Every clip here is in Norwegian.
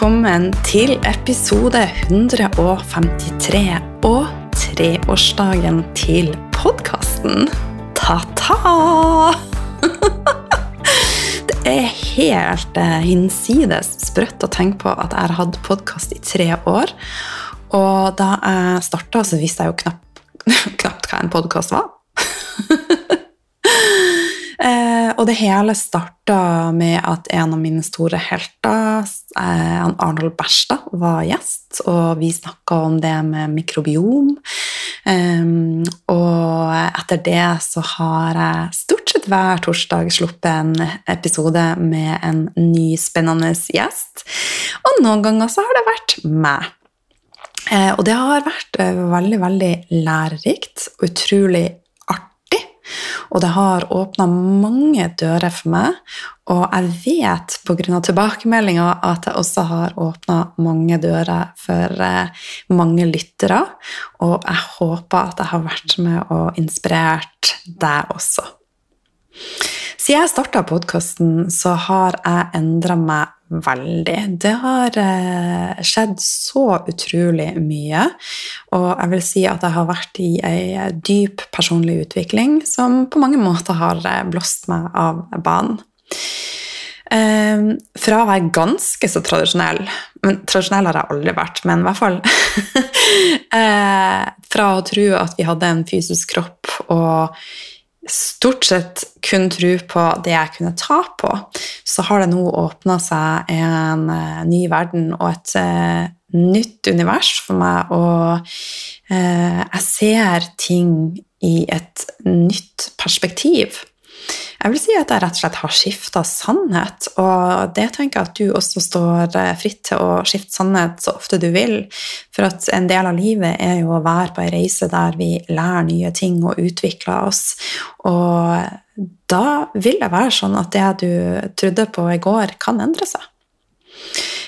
Velkommen til episode 153 og treårsdagen til podkasten. Ta-ta! Det er helt eh, hinsides sprøtt å tenke på at jeg har hatt podkast i tre år. Og da jeg starta, så visste jeg jo knapt, knapt hva en podkast var. Eh, og det hele starta med at en av mine store helter, eh, Arnold Berstad, var gjest, og vi snakka om det med mikrobiom. Eh, og etter det så har jeg stort sett hver torsdag sluppet en episode med en ny, spennende gjest. Og noen ganger så har det vært meg. Eh, og det har vært eh, veldig, veldig lærerikt og utrolig og det har åpna mange dører for meg. Og jeg vet pga. tilbakemeldinger at det også har åpna mange dører for eh, mange lyttere. Og jeg håper at jeg har vært med og inspirert deg også. Siden jeg starta podkasten, så har jeg endra meg veldig. Det har eh, skjedd så utrolig mye. Og jeg vil si at jeg har vært i ei dyp personlig utvikling som på mange måter har eh, blåst meg av banen. Eh, fra å være ganske så tradisjonell men Tradisjonell har jeg aldri vært, men i hvert fall Fra å tro at vi hadde en fysisk kropp og stort sett kun tro på det jeg kunne ta på, så har det nå åpna seg en uh, ny verden og et uh, nytt univers for meg. Og uh, jeg ser ting i et nytt perspektiv. Jeg vil si at jeg rett og slett har skifta sannhet, og det tenker jeg at du også står eh, fritt til å skifte sannhet så ofte du vil. For at en del av livet er jo å være på ei reise der vi lærer nye ting og utvikler oss. Og da vil det være sånn at det du trodde på i går, kan endre seg.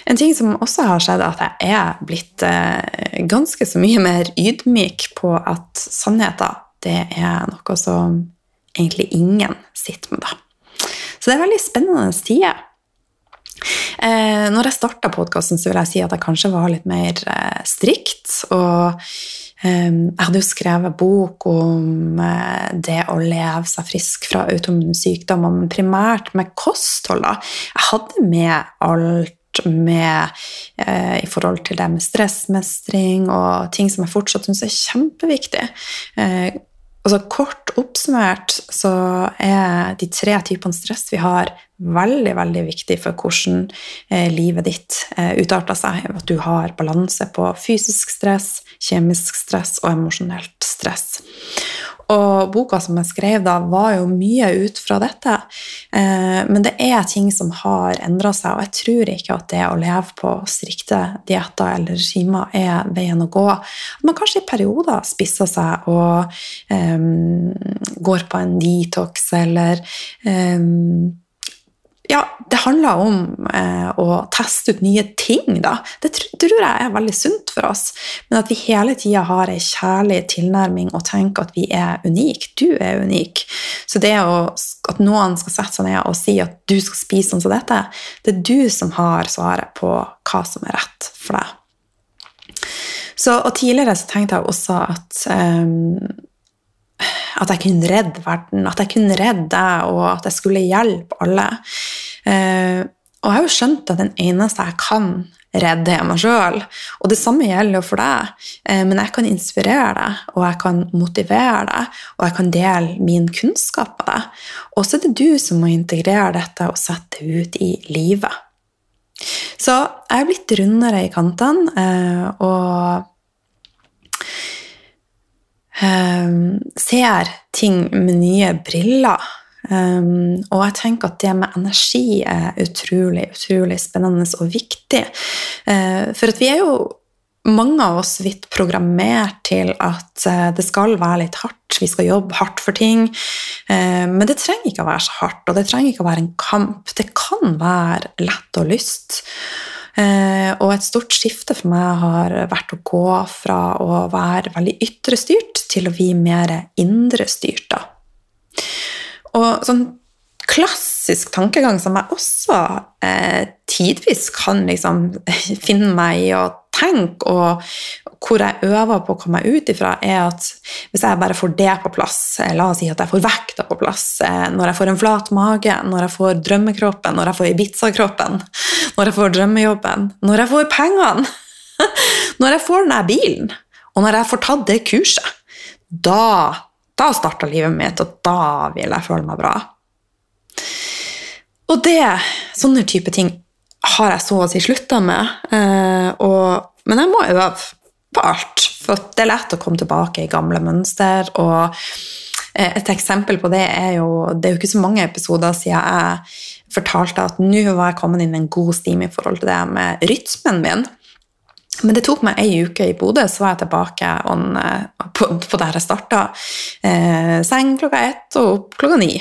En ting som også har skjedd, er at jeg er blitt eh, ganske så mye mer ydmyk på at sannheter det er noe som egentlig ingen sitter med. Da. Så det er veldig spennende tider. Eh, når jeg starta podkasten, vil jeg si at jeg kanskje var litt mer eh, strikt. Og eh, jeg hadde jo skrevet bok om det å leve seg frisk fra autoimmune sykdommer, men primært med kosthold. Jeg hadde med alt med i forhold til det med stressmestring og ting som jeg fortsatt syns er kjempeviktig. Altså Kort oppsummert så er de tre typene stress vi har, veldig veldig viktig for hvordan eh, livet ditt eh, utarter seg. At du har balanse på fysisk stress, kjemisk stress og emosjonelt stress. Og boka som jeg skrev da, var jo mye ut fra dette. Eh, men det er ting som har endra seg, og jeg tror ikke at det å leve på strikte dietter eller regimer er veien å gå. At man kanskje i perioder spisser seg og um, går på en detox eller um, ja, det handler om eh, å teste ut nye ting. Da. Det tror jeg er veldig sunt for oss. Men at vi hele tida har ei kjærlig tilnærming og tenker at vi er unike. Du er unik. Så det å, at noen skal sette seg ned og si at du skal spise sånn som dette, det er du som har svaret på hva som er rett for deg. Så, og tidligere så tenkte jeg også at um, at jeg kunne redde verden, at jeg kunne redde deg, og at jeg skulle hjelpe alle. Eh, og jeg har jo skjønt at den eneste jeg kan redde, er meg sjøl. Og det samme gjelder jo for deg. Eh, men jeg kan inspirere deg, og jeg kan motivere deg, og jeg kan dele min kunnskap med deg. Og så er det du som må integrere dette og sette det ut i livet. Så jeg er blitt rundere i kantene, eh, og um, ser ting med nye briller. Um, og jeg tenker at det med energi er utrolig, utrolig spennende og viktig. Uh, for at vi er jo mange av oss vidt programmert til at uh, det skal være litt hardt. Vi skal jobbe hardt for ting. Uh, men det trenger ikke å være så hardt, og det trenger ikke å være en kamp. Det kan være lett og lyst. Eh, og et stort skifte for meg har vært å gå fra å være veldig ytre styrt til å bli mer indre styrt. Da. Og sånn klassisk tankegang som jeg også eh, tidvis kan liksom finne meg i å tenke, og hvor jeg øver på å komme meg ut ifra, er at hvis jeg bare får det på plass, eh, la oss si at jeg får vekta på plass, eh, når jeg får en flat mage, når jeg får drømmekroppen, når jeg får Ibiza-kroppen, når jeg får drømmejobben, når jeg får pengene, når jeg får den bilen, og når jeg får tatt det kurset, da, da starter livet mitt, og da vil jeg føle meg bra. Og det, sånne type ting har jeg så å si slutta med. Eh, og, men jeg må øve på alt, for det er lett å komme tilbake i gamle mønster. og eh, et eksempel på det er jo Det er jo ikke så mange episoder siden jeg fortalte at nå var jeg kommet inn i en god stim i forhold til det med rytmen min. Men det tok meg ei uke i Bodø, så var jeg tilbake on, eh, på, på, der jeg starta. Eh, seng klokka ett og opp klokka ni.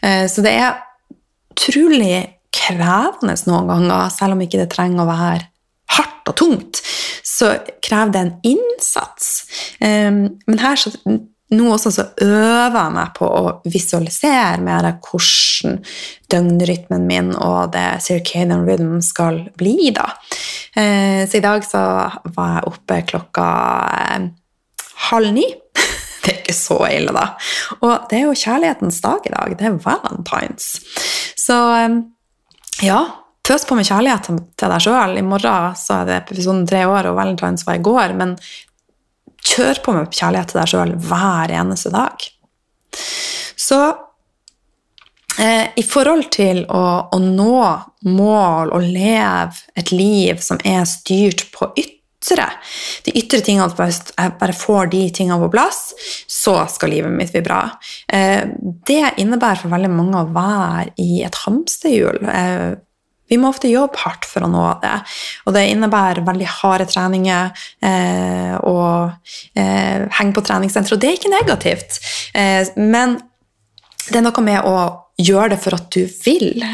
Eh, så det er utrolig krevende noen ganger, selv om ikke det trenger å være hardt og tungt, så krever det en innsats. Um, men her så, nå også så øver jeg meg på å visualisere mer hvordan døgnrytmen min og det circadian rhythm skal bli. da. Uh, så i dag så var jeg oppe klokka uh, halv ni. Det er ikke så ille, da. Og det er jo kjærlighetens dag i dag. Det er valentines. Så ja, pøs på med kjærlighet til deg sjøl. I morgen så er det episoden tre år, og valentines var i går. Men kjør på med kjærlighet til deg sjøl hver eneste dag. Så eh, i forhold til å, å, nå mål og leve et liv som er styrt på ytre de ytre tingene, Hvis jeg bare får de tingene på plass, så skal livet mitt bli bra. Eh, det innebærer for veldig mange å være i et hamsterhjul. Eh, vi må ofte jobbe hardt for å nå det, og det innebærer veldig harde treninger eh, og henge på treningssenter, og det er ikke negativt. Men det er noe med å gjøre det for at du vil,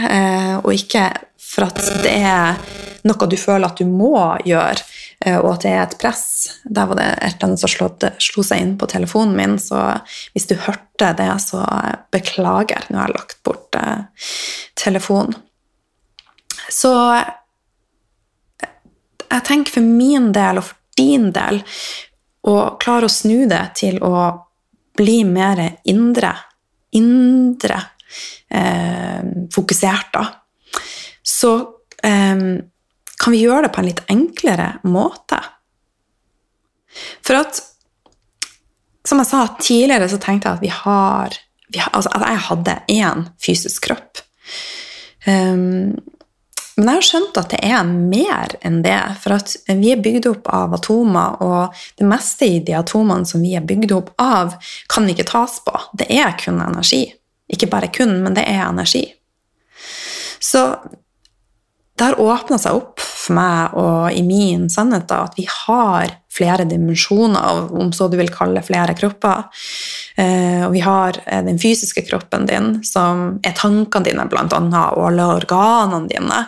og ikke for at det er noe du føler at du må gjøre. Eh, og at det er et press. Der var det et eller annet som slo, slo seg inn på telefonen min, så hvis du hørte det, så beklager. Nå har jeg lagt bort eh, telefonen. Så jeg tenker for min del og for din del å klare å snu det til å bli mer indre, indre eh, fokusert, da. Så eh, kan vi gjøre det på en litt enklere måte? For at Som jeg sa tidligere, så tenkte jeg at vi har, vi har altså At jeg hadde én fysisk kropp. Um, men jeg har skjønt at det er mer enn det. For at vi er bygd opp av atomer, og det meste i de atomene som vi er bygd opp av, kan ikke tas på. Det er kun energi. Ikke bare kun, men det er energi. Så det har åpna seg opp for meg og i min sannhet da, at vi har flere dimensjoner, om så du vil kalle flere kropper. Eh, og vi har eh, den fysiske kroppen din, som er tankene dine, blant annet, og alle organene dine.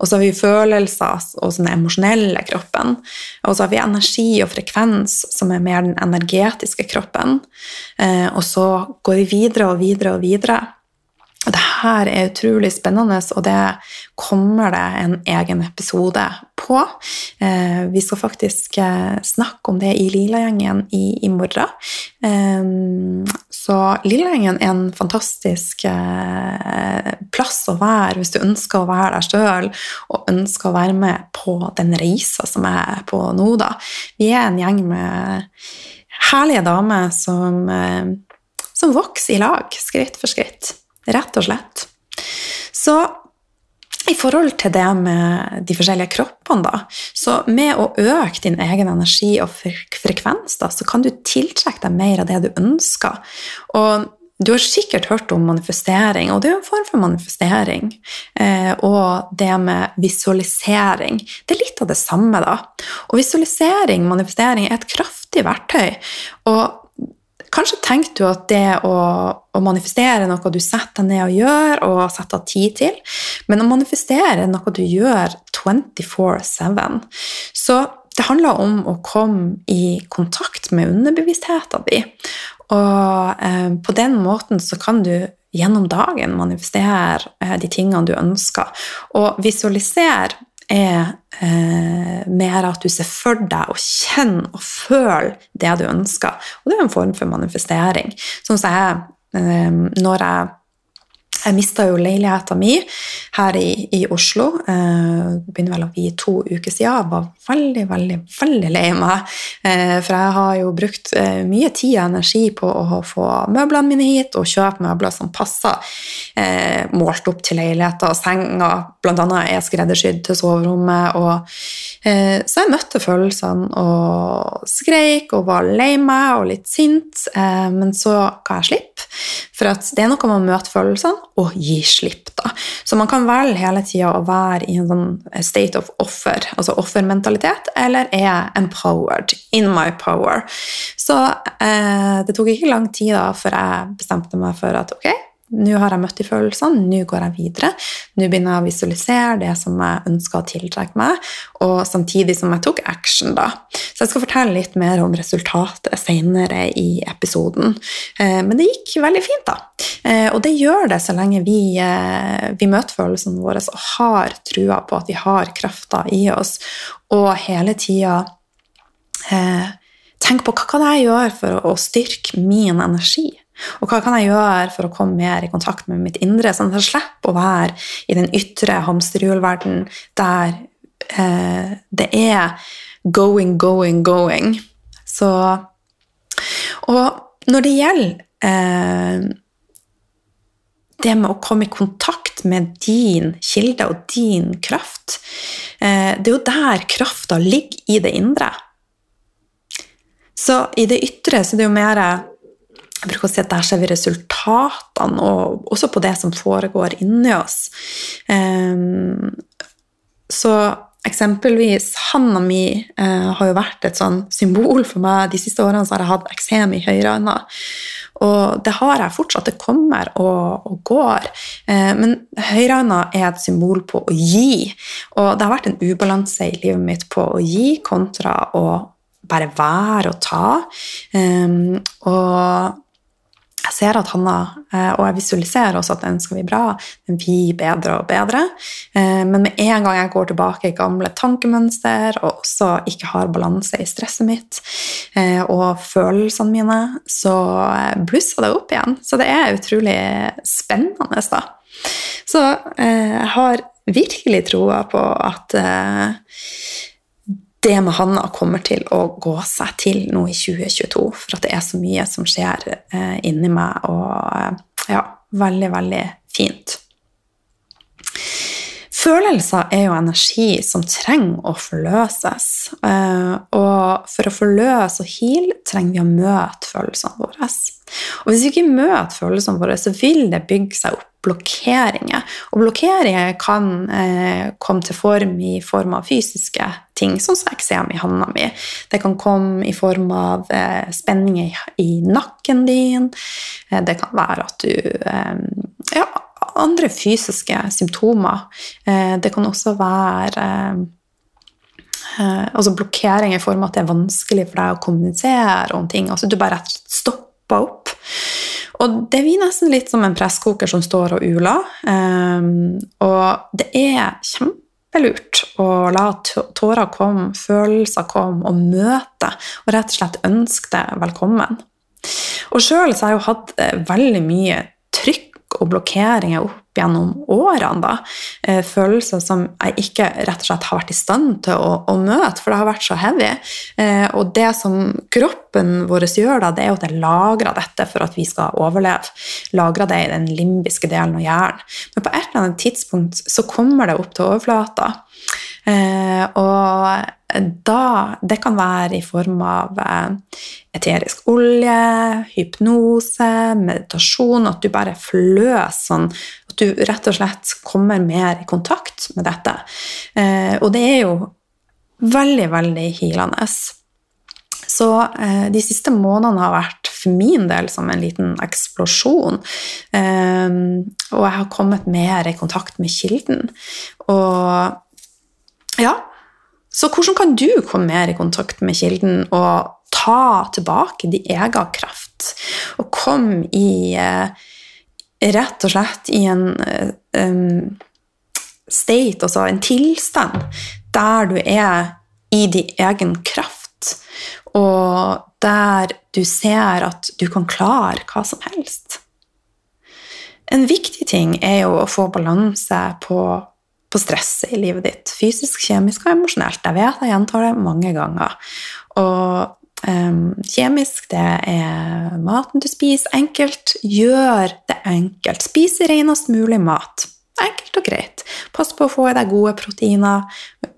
Og så har vi følelser og den emosjonelle kroppen. Og så har vi energi og frekvens, som er mer den energetiske kroppen. Eh, og så går vi videre og videre og videre. Her er utrolig spennende, og det kommer det en egen episode på. Eh, vi skal faktisk eh, snakke om det i Lillagjengen i, i morgen. Eh, så Lillagjengen er en fantastisk plass å være hvis du ønsker å være der sjøl og ønsker å være med på den reisa som jeg er på nå. Da. Vi er en gjeng med herlige damer som, som vokser i lag, skritt for skritt. Rett og slett. Så i forhold til det med de forskjellige kroppene, da, så med å øke din egen energi og frekvens, da, så kan du tiltrekke deg mer av det du ønsker. Og du har sikkert hørt om manifestering, og det er jo en form for manifestering. Eh, og det med visualisering. Det er litt av det samme, da. Og visualisering, manifestering, er et kraftig verktøy. Og Kanskje tenker du at det å, å, manifestere noe du setter deg ned og gjør, og setter tid til, men å manifestere noe du gjør 24-7. Så det handler om å komme i kontakt med underbevisstheten din. Og eh, på den måten så kan du gjennom dagen manifestere eh, de tingene du ønsker. Og visualisere er eh, mer at du ser for deg og kjenner og føler det du ønsker. Og det er en form for manifestering. Sånn som jeg, eh, når jeg jeg mista jo leiligheta mi her i, i Oslo. Eh, det begynner vel å bli to uker siden. Jeg var veldig, veldig veldig lei meg. Eh, for jeg har jo brukt eh, mye tid og energi på å få møblene mine hit og kjøpe møbler som passer. Målt opp til leiligheta og senga. Blant annet er skreddersydd til soverommet. Og, så jeg møtte følelsene og skreik og var lei meg og litt sint. Men så ga jeg slipp. For det er noe med å møte følelsene og gi slipp. Da. Så man kan velge hele tida å være i en sånn state of offer, altså offermentalitet, eller er jeg empowered, in my power. Så eh, det tok ikke lang tid da før jeg bestemte meg for at ok, nå har jeg møtt de følelsene, nå går jeg videre. Nå begynner jeg å visualisere det som jeg ønsker å tiltrekke meg, og samtidig som jeg tok action. da. Så jeg skal fortelle litt mer om resultatet senere i episoden. Eh, men det gikk veldig fint, da. Eh, og det gjør det så lenge vi, eh, vi møter følelsene våre og har trua på at vi har krafta i oss, og hele tida tenk på hva kan jeg gjøre for å styrke min energi. Og hva kan jeg gjøre for å komme mer i kontakt med mitt indre, sånn at jeg slipper å være i den ytre hamsterhjulverdenen der eh, det er going, going, going. Så Og når det gjelder eh, det med å komme i kontakt med din kilde og din kraft eh, Det er jo der krafta ligger i det indre. Så i det ytre så det er det jo mer jeg bruker å si at Der ser vi resultatene, og også på det som foregår inni oss. Um, så eksempelvis handa mi uh, har jo vært et sånn symbol for meg. De siste årene så har jeg hatt eksem i høyrehånda. Og det har jeg fortsatt. Det kommer og, og går. Eh, men høyrehånda er et symbol på å gi. Og det har vært en ubalanse i livet mitt på å gi kontra å bare være og ta. Um, og jeg ser at Hanna, eh, og jeg visualiserer også at den skal bli bra, den blir bedre og bedre. Eh, men med en gang jeg går tilbake i gamle tankemønster og også ikke har balanse i stresset mitt eh, og følelsene mine, så blusser det opp igjen. Så det er utrolig spennende, da. Så jeg har virkelig troa på at det med Hanna kommer til å gå seg til nå i 2022, for at det er så mye som skjer eh, inni meg, og eh, ja, veldig, veldig fint. Følelser er jo energi som trenger å forløses. Eh, og for å forløse og heale trenger vi å møte følelsene våre. Og hvis vi ikke møter følelsene våre, så vil det bygge seg opp blokkeringer. Og blokkeringer kan eh, komme til form i form av fysiske ting, sånn som eksem i handa mi. Det kan komme i form av eh, spenninger i, i, nakken din. Eh, det kan være at du eh, Ja, andre fysiske symptomer. Eh, det kan også være eh, altså blokkering i form av at det er vanskelig for deg å kommunisere om ting. altså Du bare stopper opp. Og det blir nesten litt som en presskoker som står og uler. Um, og det er kjempelurt å la tårer komme, følelser komme, og møte, og rett og slett ønske det velkommen. Og sjøl har jeg jo hatt eh, veldig mye trykk og blokkeringer opp gjennom årene. da, eh, Følelser som jeg ikke rett og slett har vært i stand til å, å møte, for det har vært så heavy. Eh, og det som kroppen vår gjør, da, det er jo at det lagrer dette for at vi skal overleve. Lagrer det i den limbiske delen av hjernen. Men på et eller annet tidspunkt så kommer det opp til overflata. Eh, og da Det kan være i form av eh, eterisk olje, hypnose, meditasjon, at du bare fløs sånn At du rett og slett kommer mer i kontakt med dette. Eh, og det er jo veldig, veldig healende. Så eh, de siste månedene har vært for min del som en liten eksplosjon. og jeg har kommet mer i kontakt med kilden. Og ja, så hvordan kan du komme mer i kontakt med kilden og ta tilbake din egen kraft? Og komme i, eh, rett og slett i en um, state, altså en tilstand, der du er i din egen kraft, og der du ser at du kan klare hva som helst. En viktig ting er jo å få balanse på, på stresset i livet ditt. Fysisk, kjemisk og emosjonelt. Jeg vet jeg gjentar det mange ganger. Og Um, kjemisk, det er maten du spiser. Enkelt. Gjør det enkelt. Spis renest mulig mat. Enkelt og greit. Pass på å få i deg gode proteiner,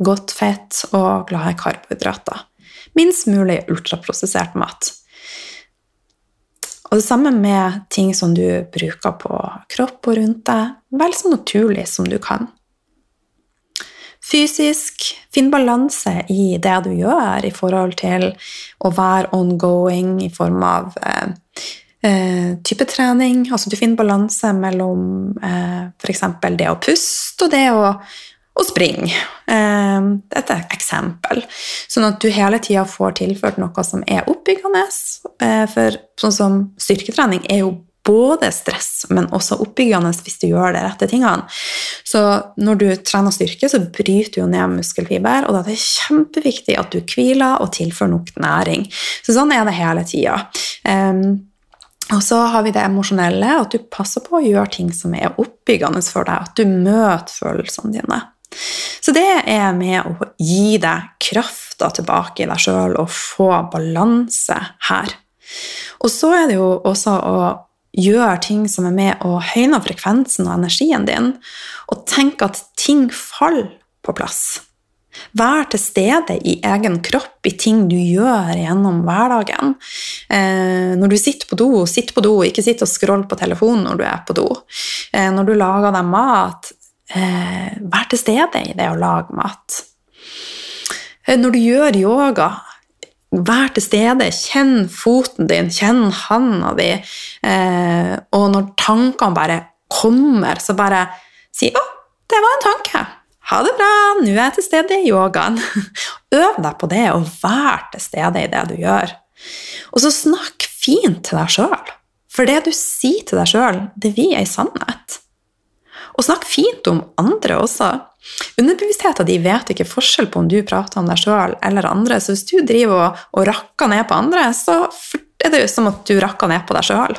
godt fett og glade karbohydrater. Minst mulig ultraprosessert mat. Og det samme med ting som du bruker på kropp og rundt deg. Vel så naturlig som du kan. Fysisk, finn balanse i det du gjør i forhold til å være ongoing i form av eh, eh, type trening. Altså du finner balanse mellom eh, f.eks. det å puste og det å, og springe. Eh, dette er et eksempel. Sånn at du hele tida får tilført noe som er oppbyggende. Eh, for sånn som styrketrening er jo både stress, men også oppbyggende hvis du gjør de rette tingene. Så når du trener styrke, så bryter du ned muskelfiber, og da er det kjempeviktig at du hviler og tilfører nok næring. Så sånn er det hele tida. Um, og så har vi det emosjonelle, at du passer på å gjøre ting som er oppbyggende for deg. At du møter følelsene dine. Så det er med å gi deg krafta tilbake i deg sjøl og få balanse her. Og så er det jo også å gjør ting som er med å høyne frekvensen og energien din, og tenk at ting faller på plass. Vær til stede i egen kropp i ting du gjør gjennom hverdagen. Eh, når du sitter på do, sitt på do, ikke sitt og scroll på telefonen når du er på do. Eh, når du lager deg mat, eh, vær til stede i det å lage mat. Eh, når du gjør yoga, Vær til stede, kjenn foten din, kjenn handa di. Eh, og når tankene bare kommer, så bare si 'Å, det var en tanke'. Ha det bra, nå er jeg til stede i yogaen. Øv deg på det, og vær til stede i det du gjør. Og så snakk fint til deg sjøl. For det du sier til deg sjøl, det vil ei sannhet. Og snakk fint om andre også. Underbevisstheten din vet ikke forskjell på om du prater om deg sjøl eller andre, så hvis du driver og, og, rakker ned på andre, så er det jo som at du rakker ned på deg sjøl.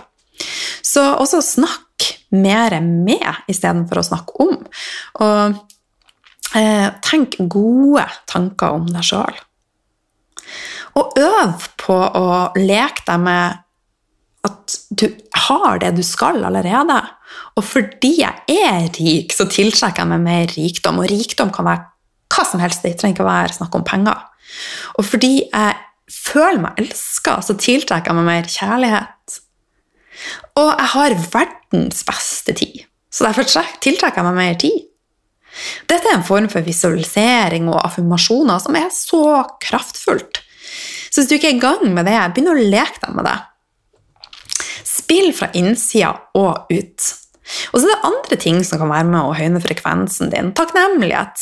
Så også snakk mer med istedenfor å snakke om. Og eh, tenk gode tanker om deg sjøl. Og øv på å leke deg med at du har det du skal allerede. Og fordi jeg er rik, så tiltrekker jeg meg mer rikdom. Og rikdom kan være hva som helst. Det trenger ikke være snakk om penger. Og fordi jeg føler meg elska, så tiltrekker jeg meg mer kjærlighet. Og jeg har verdens beste tid, så derfor tiltrekker jeg meg mer tid. Dette er en form for visualisering og affirmasjoner som er så kraftfullt. Så hvis du ikke er i gang med det, begynn å leke deg med det. Spill fra innsida og ut. Og så er det andre ting som kan være med å høyne frekvensen din. Takknemlighet.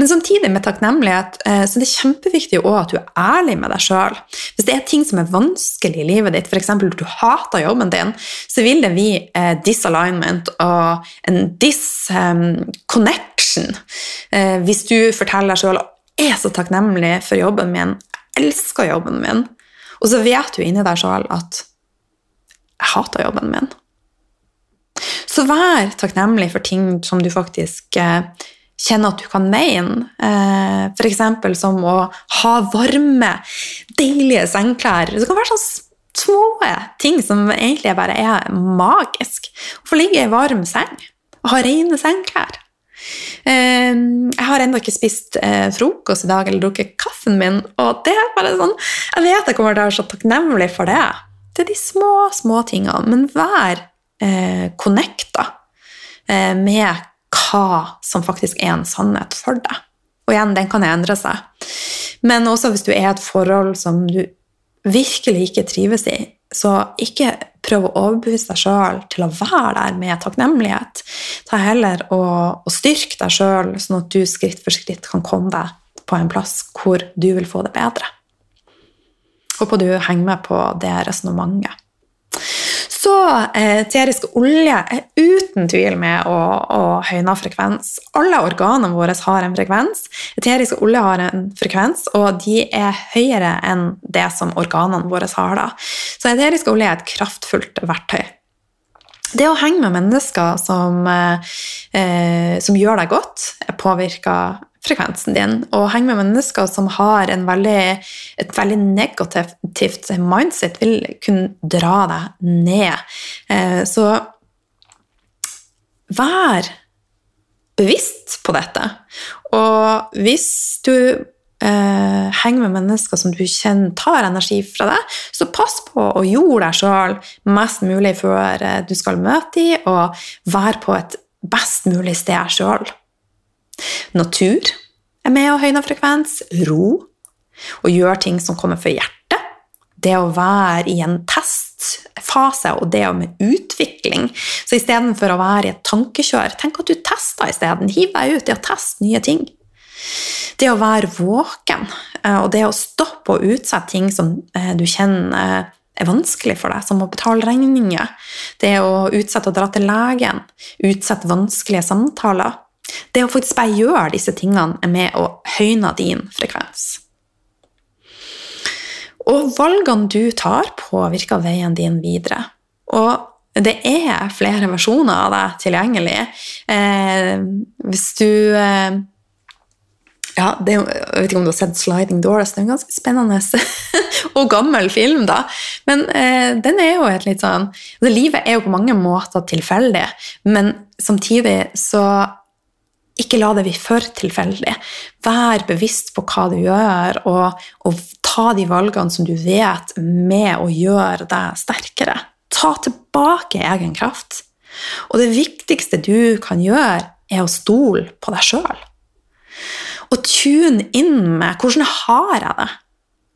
Men samtidig med takknemlighet eh, så er det kjempeviktig også at du er ærlig med deg sjøl. Hvis det er ting som er vanskelig i livet ditt, f.eks. at du hater jobben din, så vil det bli eh, disalignment og en disconnection eh, hvis du forteller deg sjøl jeg er så takknemlig for jobben min, jeg elsker jobben min, og så vet du inni deg sjøl at jeg hater jobben min. Så vær takknemlig for ting som du faktisk eh, kjenner at du kan mene. Eh, F.eks. som å ha varme, deilige sengeklær. Det kan være sånne små ting som egentlig bare er magisk. Å få ligge i varm seng og ha rene sengeklær. Eh, jeg har ennå ikke spist frokost i dag eller drukket kaffen min, og det er bare sånn Jeg vet jeg kommer til å være så takknemlig for det. Er de små, små tingene. Men vær eh, connecta eh, med hva som faktisk er en sannhet for deg. Og igjen, den kan endre seg. Men også hvis du er et forhold som du virkelig ikke trives i, så ikke prøv å overbevise deg sjøl til å være der med takknemlighet. Ta heller og, og styrk deg sjøl, sånn at du skritt for skritt kan komme deg på en plass hvor du vil få det bedre. Håper du henger med på det resonnementet. Så eh, eterisk olje er uten tvil med å, å høyne frekvens. Alle organene våre har en frekvens. Eterisk olje har en frekvens, og de er høyere enn det som organene våre har. da. Så eterisk olje er et kraftfullt verktøy. Det å henge med mennesker som, eh, som gjør deg godt, påvirker frekvensen din. Og henge med mennesker som har veldig, et veldig negativt mindset, vil kunne dra deg ned. Eh, så vær bevisst på dette. Og hvis du eh, henger med mennesker som du kjenner tar energi fra deg, så pass på å jorde deg sjøl mest mulig før eh, du skal møte dem, og vær på et best mulig sted sjøl. Natur er med å høyne frekvens. Ro. Og gjøre ting som kommer fra hjertet. Det å være i en testfase og det med utvikling. Så istedenfor å være i et tankekjør, tenk at du tester isteden. Hiv deg ut i å teste nye ting. Det å være våken eh, og det å stoppe og utsette ting som eh, du kjenner eh, er vanskelig for deg, som å betale regninger. Det å utsette å dra til legen, utsette vanskelige samtaler. Det å faktisk bare gjøre disse tingene er med å høyne din frekvens. Og valgene du tar, påvirker veien din videre. Og det er flere versjoner av deg tilgjengelig. Eh, hvis du eh, ja, det, Jeg vet ikke om du har sett 'Sliding Doors'. Det er en ganske spennende og gammel film, da. Men eh, den er jo et litt sånn altså, Livet er jo på mange måter tilfeldig, men samtidig så ikke la det bli for tilfeldig. Vær bevisst på hva du gjør, og, og, ta de valgene som du vet, med å gjøre deg sterkere. Ta tilbake egen kraft. Og det viktigste du kan gjøre, er å stole på deg sjøl. Og tune inn med hvordan har jeg det?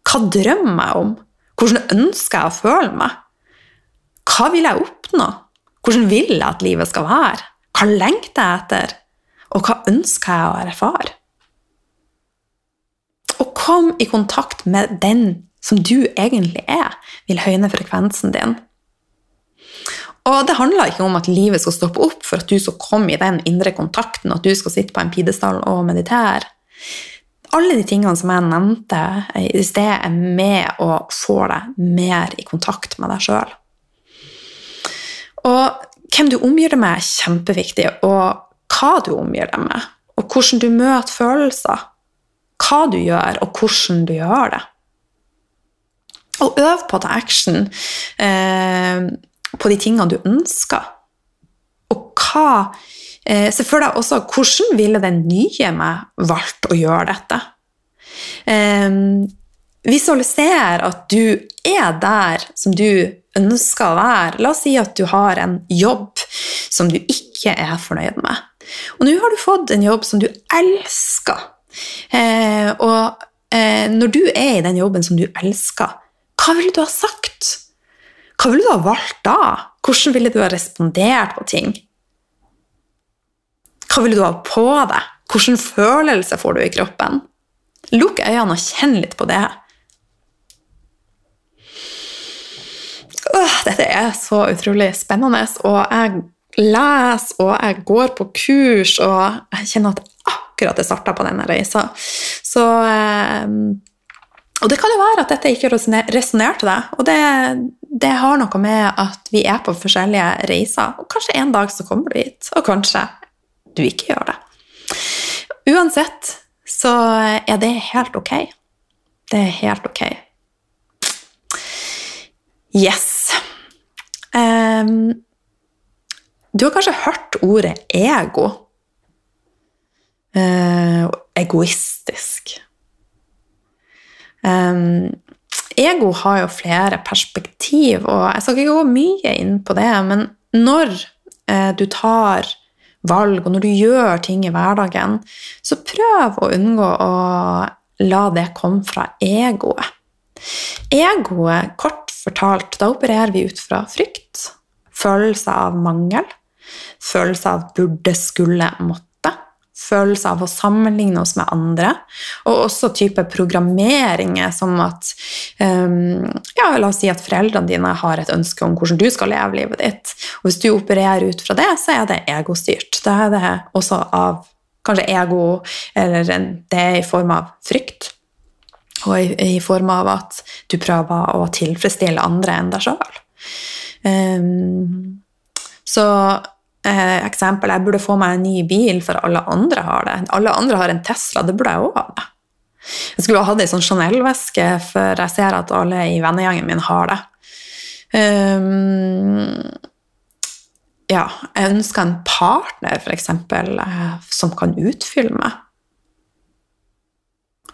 Hva drømmer jeg om? Hvordan ønsker jeg å føle meg? Hva vil jeg oppnå? Hvordan vil jeg at livet skal være? Hva lengter jeg etter? Og hva ønsker jeg å erfare? Og kom i kontakt med den som du egentlig er, vil høyne frekvensen din. Og det handler ikke om at livet skal stoppe opp for at du skal komme i den indre kontakten, og at du skal sitte på en pidestall og meditere. Alle de tingene som jeg nevnte i sted, er med å få deg mer i kontakt med deg sjøl. Og hvem du omgir deg med, er kjempeviktig. Og hva du omgir deg med, og hvordan du møter følelser. Hva du gjør, og hvordan du gjør det. Og øv på å ta action eh, på de tingene du ønsker. Og hva eh, Se for deg også hvordan ville den nye meg valgt å gjøre dette? Eh, visualiser at du er der som du ønsker å være. La oss si at du har en jobb som du ikke er fornøyd med. Og nå har du fått en jobb som du elsker. Eh, og eh, når du er i den jobben som du elsker, hva ville du ha sagt? Hva ville du ha valgt da? Hvordan ville du ha respondert på ting? Hva ville du ha på deg? Hvilken følelse får du i kroppen? Lukk øynene og kjenn litt på det. Åh, dette er så utrolig spennende, og jeg leser og jeg går på kurs, og jeg kjenner at akkurat jeg starta på denne reisa. Så eh, Og det kan jo være at dette ikke resonnerte deg, og det, det, har noe med at vi er på forskjellige reiser, og kanskje en dag så kommer du hit, og kanskje du ikke gjør det. Uansett så er det helt ok. Det er helt ok. Yes. Um, du har kanskje hørt ordet ego. Eh, egoistisk. Um, ego har jo flere perspektiv, og jeg skal ikke gå mye inn på det, men når eh, du tar valg, og når du gjør ting i hverdagen, så prøv å unngå å la det komme fra egoet. Egoet, kort fortalt, da opererer vi ut fra frykt, følelse av mangel, følelse av burde, skulle, måtte, følelse av å sammenligne oss med andre, og også type programmeringer som at um, ja, La oss si at foreldrene dine har et ønske om hvordan du skal leve livet ditt. og Hvis du opererer ut fra det, så er det egostyrt. Da er det også av kanskje ego, eller det er i form av frykt. Og i, i form av at du prøver å tilfredsstille andre enn deg sjøl. Um, så eh, eksempel, jeg burde få meg en ny bil, for alle andre har det. Alle andre har en Tesla, det burde jeg òg ha. det. Jeg skulle ha hatt ei sånn Chanel-veske, for jeg ser at alle i vennegjengen min har det. Um, ja, jeg ønsker en partner, f.eks., eh, som kan utfylle meg.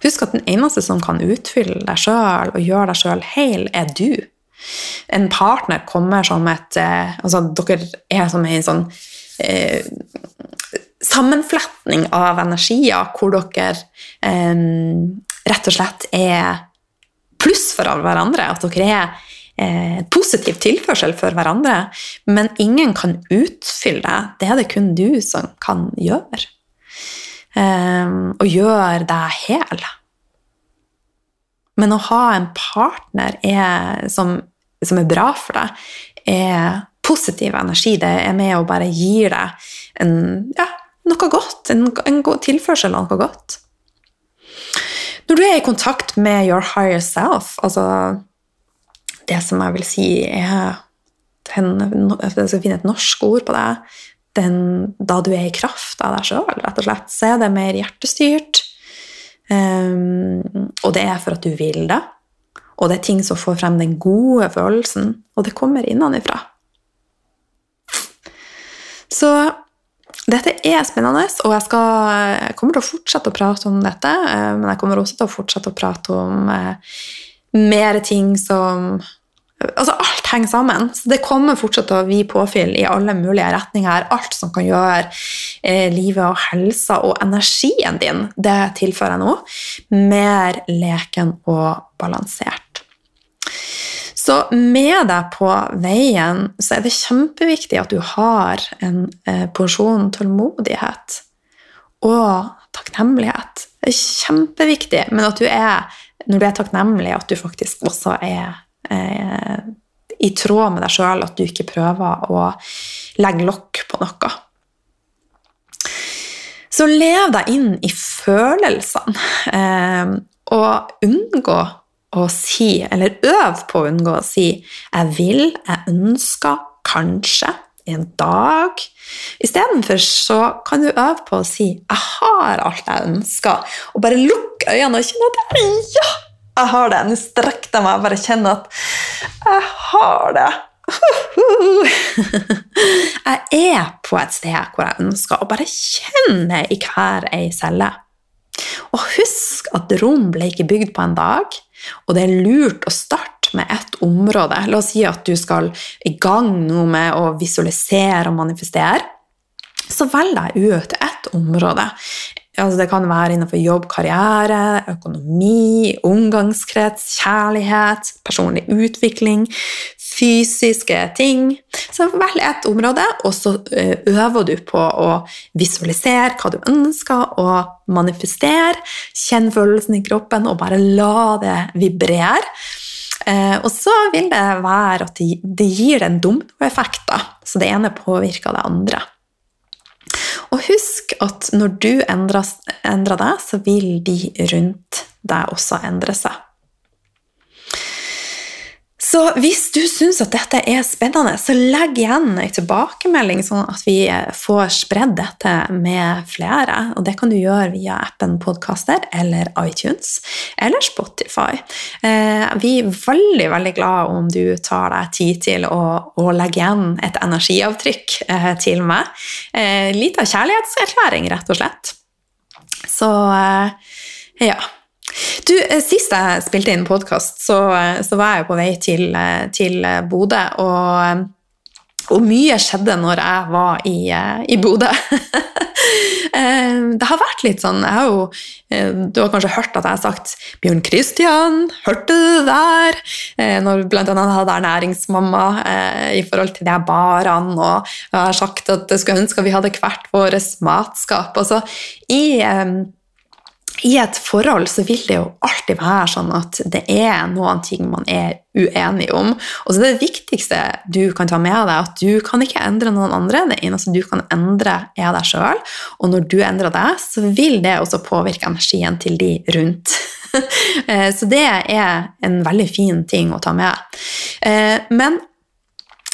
Husk at den eneste som kan utfylle deg sjøl og gjøre deg sjøl heil, er du en partner kommer som et eh, Altså, dere er som en sånn eh, sammenfletning av energier hvor dere eh, rett og slett er pluss for hverandre. At dere er eh, positiv tilførsel for hverandre. Men ingen kan utfylle deg. Det er det kun du som kan gjøre. Eh, og gjøre deg hel. Men å ha en partner er, som som er bra for deg, er positiv energi. Det er med å bare gi deg en, ja, noe godt, en, en tilførsel av noe godt. Når du er i kontakt med your higher self, altså det som jeg vil si er den, Jeg skal finne et norsk ord på det. Den, da du er i kraft av deg sjøl, rett og slett, så er det mer hjertestyrt. Um, og det er for at du vil det. Og det er ting som får frem den gode følelsen, og det kommer innenfra. Så dette er spennende, og jeg, skal, jeg, kommer til å fortsette å prate om dette. Eh, men jeg kommer også til å fortsette å prate om eh, mer ting som Altså, alt henger sammen. Så det kommer fortsatt til å bli påfyll i alle mulige retninger. Alt som kan gjøre eh, livet og helsa og energien din, det tilfører jeg nå. Mer leken og balansert. Så med deg på veien så er det kjempeviktig at du har en eh, porsjon tålmodighet og takknemlighet. Det er kjempeviktig, men at du er, når du er takknemlig, at du faktisk også er eh, i tråd med deg sjøl, at du ikke prøver å legge lokk på noe. Så lev deg inn i følelsene, eh, og unngå å si, eller øv på å unngå å si 'jeg vil', 'jeg ønsker', 'kanskje', 'en dag'. Istedenfor så kan du øve på å si 'jeg har alt jeg ønsker', og bare lukk øynene og kjenne at 'ja, jeg har det'. Nå strekker jeg meg og bare kjenner at 'jeg har det'. jeg er på et sted hvor jeg ønsker å bare kjenne i hver ei celle. Og husk at rom ble ikke bygd på en dag. Og det er lurt å starte med ett område. La oss si at du skal i gang nå med å visualisere og manifestere. Så velg deg ut ett område. Altså det kan være innenfor jobb, karriere, økonomi, omgangskrets, kjærlighet, personlig utvikling, fysiske ting. Så velg ett område, og så eh, øver du på å visualisere hva du ønsker, og manifestere. Kjenn følelsen i kroppen, og bare la det vibrere. Eh, og så vil det være at det, gir en dominoeffekt, så det ene påvirker det andre. Og husk at når du endrer, endrer deg, så vil de rundt deg også endre seg. Så hvis du syns at dette er spennende, så legg igjen en tilbakemelding, sånn at vi får spredd dette med flere. Og det kan du gjøre via appen Podkaster eller iTunes eller Spotify. Eh, vi er veldig veldig glad om du tar deg tid til å, å legge igjen et energiavtrykk eh, til meg. Eh, Litt av kjærlighetserklæring, rett og slett. Så ja. Du, eh, Sist jeg spilte inn podkast, så, eh, så, var jeg på vei til, eh, til Bodø. Og, og, mye skjedde når jeg var i, i Bodø. det har vært litt sånn jeg har jo, Du har kanskje hørt at jeg har sagt 'Bjørn Christian, hørte du det der?' Når blant annet hadde ernæringsmamma i forhold til de barene, og jeg har sagt at jeg skulle ønske at vi hadde hvert vårt matskap. Altså, i i et forhold så vil det jo alltid være sånn at det er noen ting man er uenig om. Og så det viktigste du kan ta med deg, at du kan ikke endre noen andre. Det eneste du kan endre, er deg sjøl. Og når du endrer deg, så vil det også påvirke energien til de rundt. Eh, så det er en veldig fin ting å ta med. Eh, men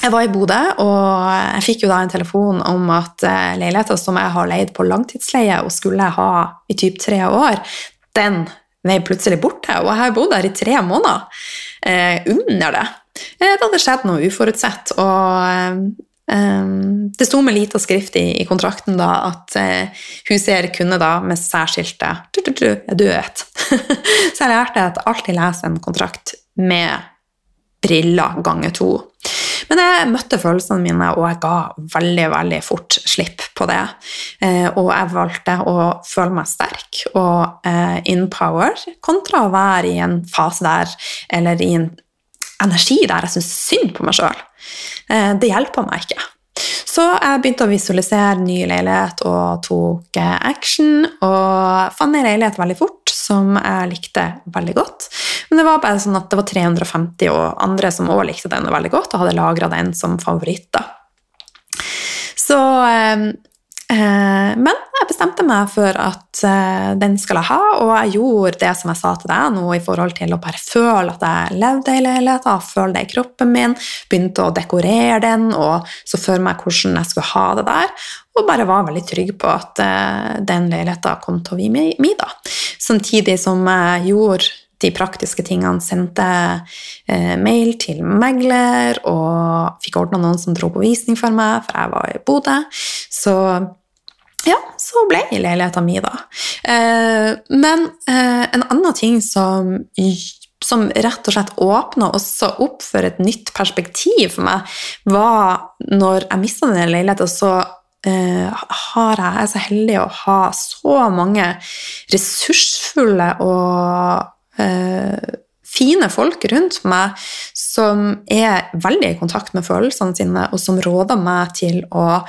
jeg var i Bodø, og jeg fikk jo da en telefon om at leiligheten som jeg har leid på langtidsleie og skulle ha i typ tre år, den ble plutselig borte. Og jeg har bodd der i tre måneder eh, under det. Eh, det hadde skjedd noe uforutsett. Og eh, det sto med lita skrift i, i, kontrakten da at eh, huseier kunne da med særskilte du, du, du, du vet. Så jeg lærte at alltid lese en kontrakt med briller ganger to. Men jeg møtte følelsene mine, og jeg ga veldig veldig fort slipp på det. Eh, og jeg valgte å føle meg sterk og eh, in power kontra å være i en fase der, eller i en energi der jeg syns synd på meg sjøl. Eh, det hjelper meg ikke. Så jeg begynte å visualisere ny leilighet og tok action. Og fant en leilighet veldig fort som jeg likte veldig godt. Men det var bare sånn at det var 350 og andre som òg likte den veldig godt, og hadde lagra den som favoritt. da. Så eh, Eh, men jeg bestemte meg for at eh, den skal jeg ha, og jeg gjorde det som jeg sa til deg nå i forhold til å bare føle at jeg levde i leiligheten, føle det i kroppen min, begynte å dekorere den og så for meg hvordan jeg skulle ha det der, og bare var veldig trygg på at eh, den leiligheten kom til å bli min, da. Samtidig som jeg gjorde de praktiske tingene, sendte eh, mail til megler og fikk ordna noen som dro på visning for meg, for jeg var i Bodø. Så ja, så ble leiligheten min, da. Eh, men eh, en annen ting som, som rett og slett åpna også opp for et nytt perspektiv for meg, var når jeg mista den leiligheten, så Uh, har jeg, jeg er så heldig å ha så mange ressursfulle og Eh, fine folk rundt meg som er veldig i kontakt med følelsene sine, og som råder meg til å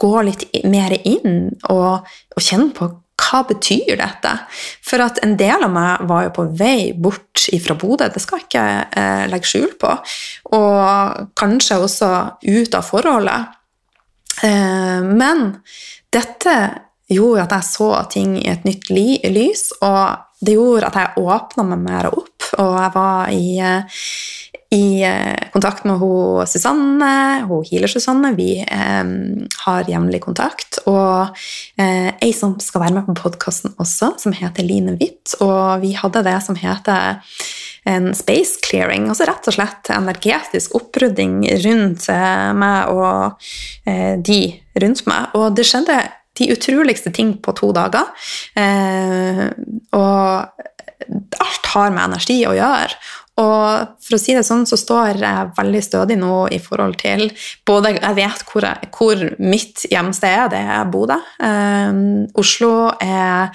gå litt mer inn og, og kjenne på hva betyr dette? For at en del av meg var jo på vei bort ifra Bodø, det skal jeg ikke eh, legge skjul på. Og kanskje også ut av forholdet. Eh, men dette gjorde at jeg så ting i et nytt lys, og det gjorde at jeg åpna meg mer opp, og jeg var i, eh, i eh, kontakt med hun Susanne, hun Healer-Susanne. Vi eh, har jevnlig kontakt. Og eh, ei som skal være med på podkasten også, som heter Line Witt. Og vi hadde det som heter en space clearing, altså rett og slett energetisk opprydding rundt eh, meg og eh, de rundt meg. Og det skjedde de utroligste ting på to dager. Eh, og alt har med energi å gjøre. Og for å si det sånn, så står jeg veldig stødig nå i forhold til både Jeg vet hvor, jeg, hvor mitt hjemsted er, det er Bodø. Eh, Oslo er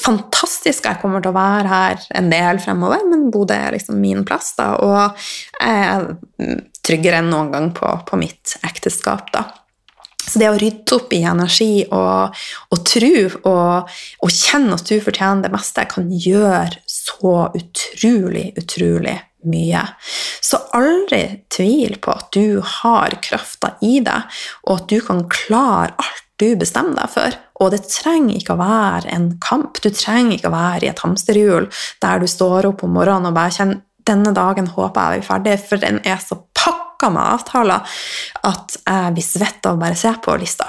fantastisk. Jeg kommer til å være her en del fremover, men Bodø er liksom min plass. da, Og jeg er tryggere enn noen gang på, på mitt ekteskap. da. Så det å rydde opp i energi og, og tro og, og, kjenne at du fortjener det meste, kan gjøre så utrolig, utrolig mye. Så aldri tvil på at du har krafta i deg, og at du kan klare alt du bestemmer deg for. Og det trenger ikke å være en kamp. Du trenger ikke å være i et hamsterhjul der du står opp om morgenen og bare kjenner denne dagen håper jeg er ferdig, for den er så pakka pakka med avtaler at jeg blir svett av å bare se på lista.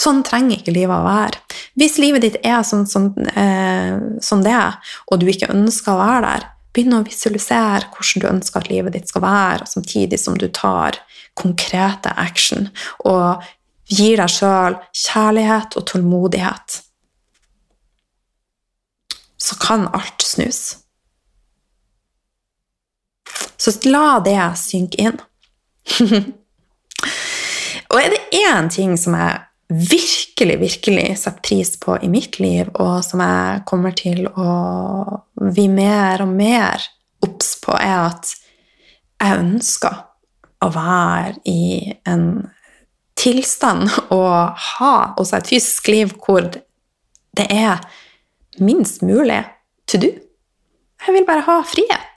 Sånn trenger ikke livet å være. Hvis livet ditt er sånn som, eh, som det, og du ikke ønsker å være der, begynn å visualisere hvordan du ønsker at livet ditt skal være, samtidig som du tar konkrete action og gir deg sjøl kjærlighet og tålmodighet. Så kan alt snus. Så la det synke inn. og er det én ting som jeg virkelig, virkelig setter pris på i mitt liv, og som jeg kommer til å bli mer og mer obs på, er at jeg ønsker å være i en tilstand og ha også et fysisk liv hvor det er minst mulig to do. Jeg vil bare ha frihet.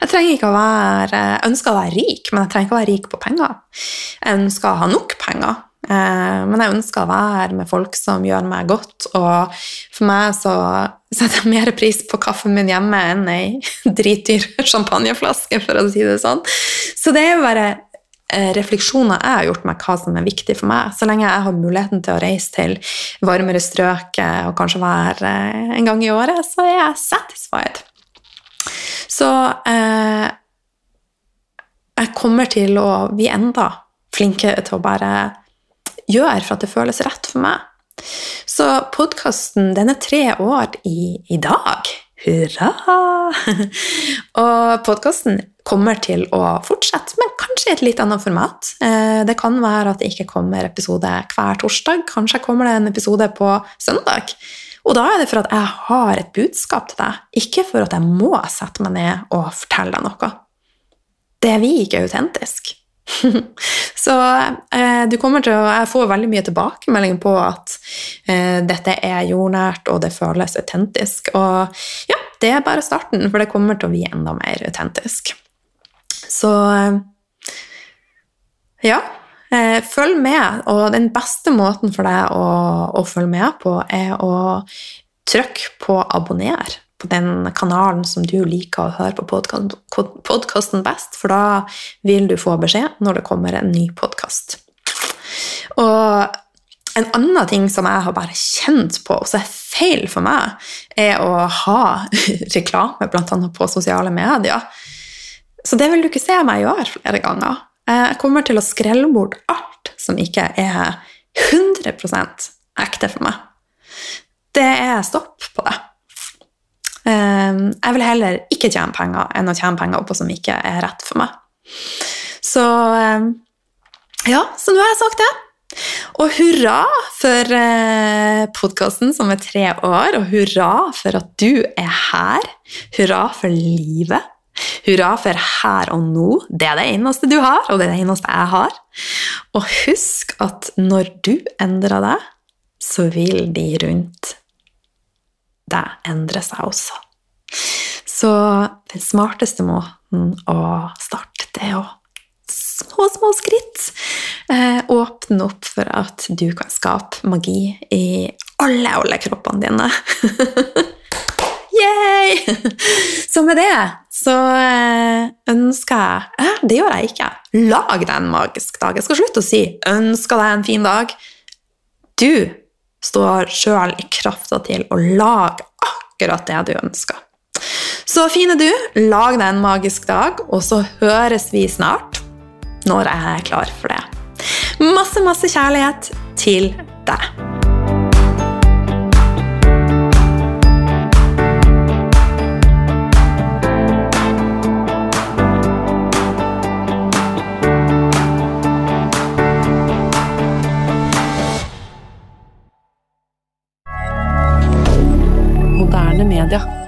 Jeg trenger ikke å være, ønsker å være rik, men jeg trenger ikke å være rik på penger. Jeg ønsker å ha nok penger, eh, men jeg ønsker å være med folk som gjør meg godt. Og for meg så setter jeg mer pris på kaffen min hjemme enn ei dritdyr champagneflaske, for å si det sånn. Så det er jo bare Eh, refleksjoner jeg har gjort meg hva som er viktig for meg. Så lenge jeg har muligheten til å reise til varmere strøk eh, og kanskje være en gang i året, så er jeg satisfied. Så eh, jeg kommer til å bli enda flinkere til å bare gjøre for at det føles rett for meg. Så podkasten, den er tre år i, i dag. Hurra! og podkasten kommer til å fortsette, men kanskje i et litt annet format. Eh, det kan være at det ikke kommer episode hver torsdag. Kanskje kommer det en episode på søndag. Og da er det for at jeg har et budskap til deg, ikke for at jeg må sette meg ned og fortelle deg noe. Det er vi ikke autentisk. Så eh, du kommer til å Jeg får veldig mye tilbakemelding på at eh, dette er jordnært, og det føles autentisk. Og ja, det er bare starten, for det kommer til å bli enda mer autentisk. Så eh, ja, følg med. Og den beste måten for deg å, å følge med på, er å trykke på 'abonner' på den kanalen som du liker å høre på podkasten best, for da vil du få beskjed når det kommer en ny podkast. Og en annen ting som jeg har bare kjent på, og som er feil for meg, er å ha reklame bl.a. på sosiale medier. Så det vil du ikke se meg gjøre flere ganger. Jeg kommer til å skrelle bort alt som ikke er 100% ekte for meg. Det er stopp på det. Ehm, jeg vil heller ikke tjene penger enn å tjene penger på som ikke er rett for meg. Så ehm, ja, så nå har jeg sagt det. Og hurra for eh, podkasten som er tre år, og hurra for at du er her. Hurra for livet. Hurra for her og nå. Det er det eneste du har, og det er det eneste jeg har. Og husk at når du endrer deg, så vil de rundt deg endre seg også. Så den smarteste måten å starte, det å små, små skritt. Eh, åpne opp for at du kan skape magi i alle, alle kroppene dine. Yay! Så med det så eh, ønsker jeg eh, Det gjør jeg ikke. Lag deg en magisk dag. Jeg skal slutte å si 'ønsker deg en fin dag'. Du står sjøl i krafta til å lage akkurat det du ønsker. Så fine du, lag deg en magisk dag, og så høres vi snart når jeg er klar for det. Masse, masse kjærlighet til deg. rien.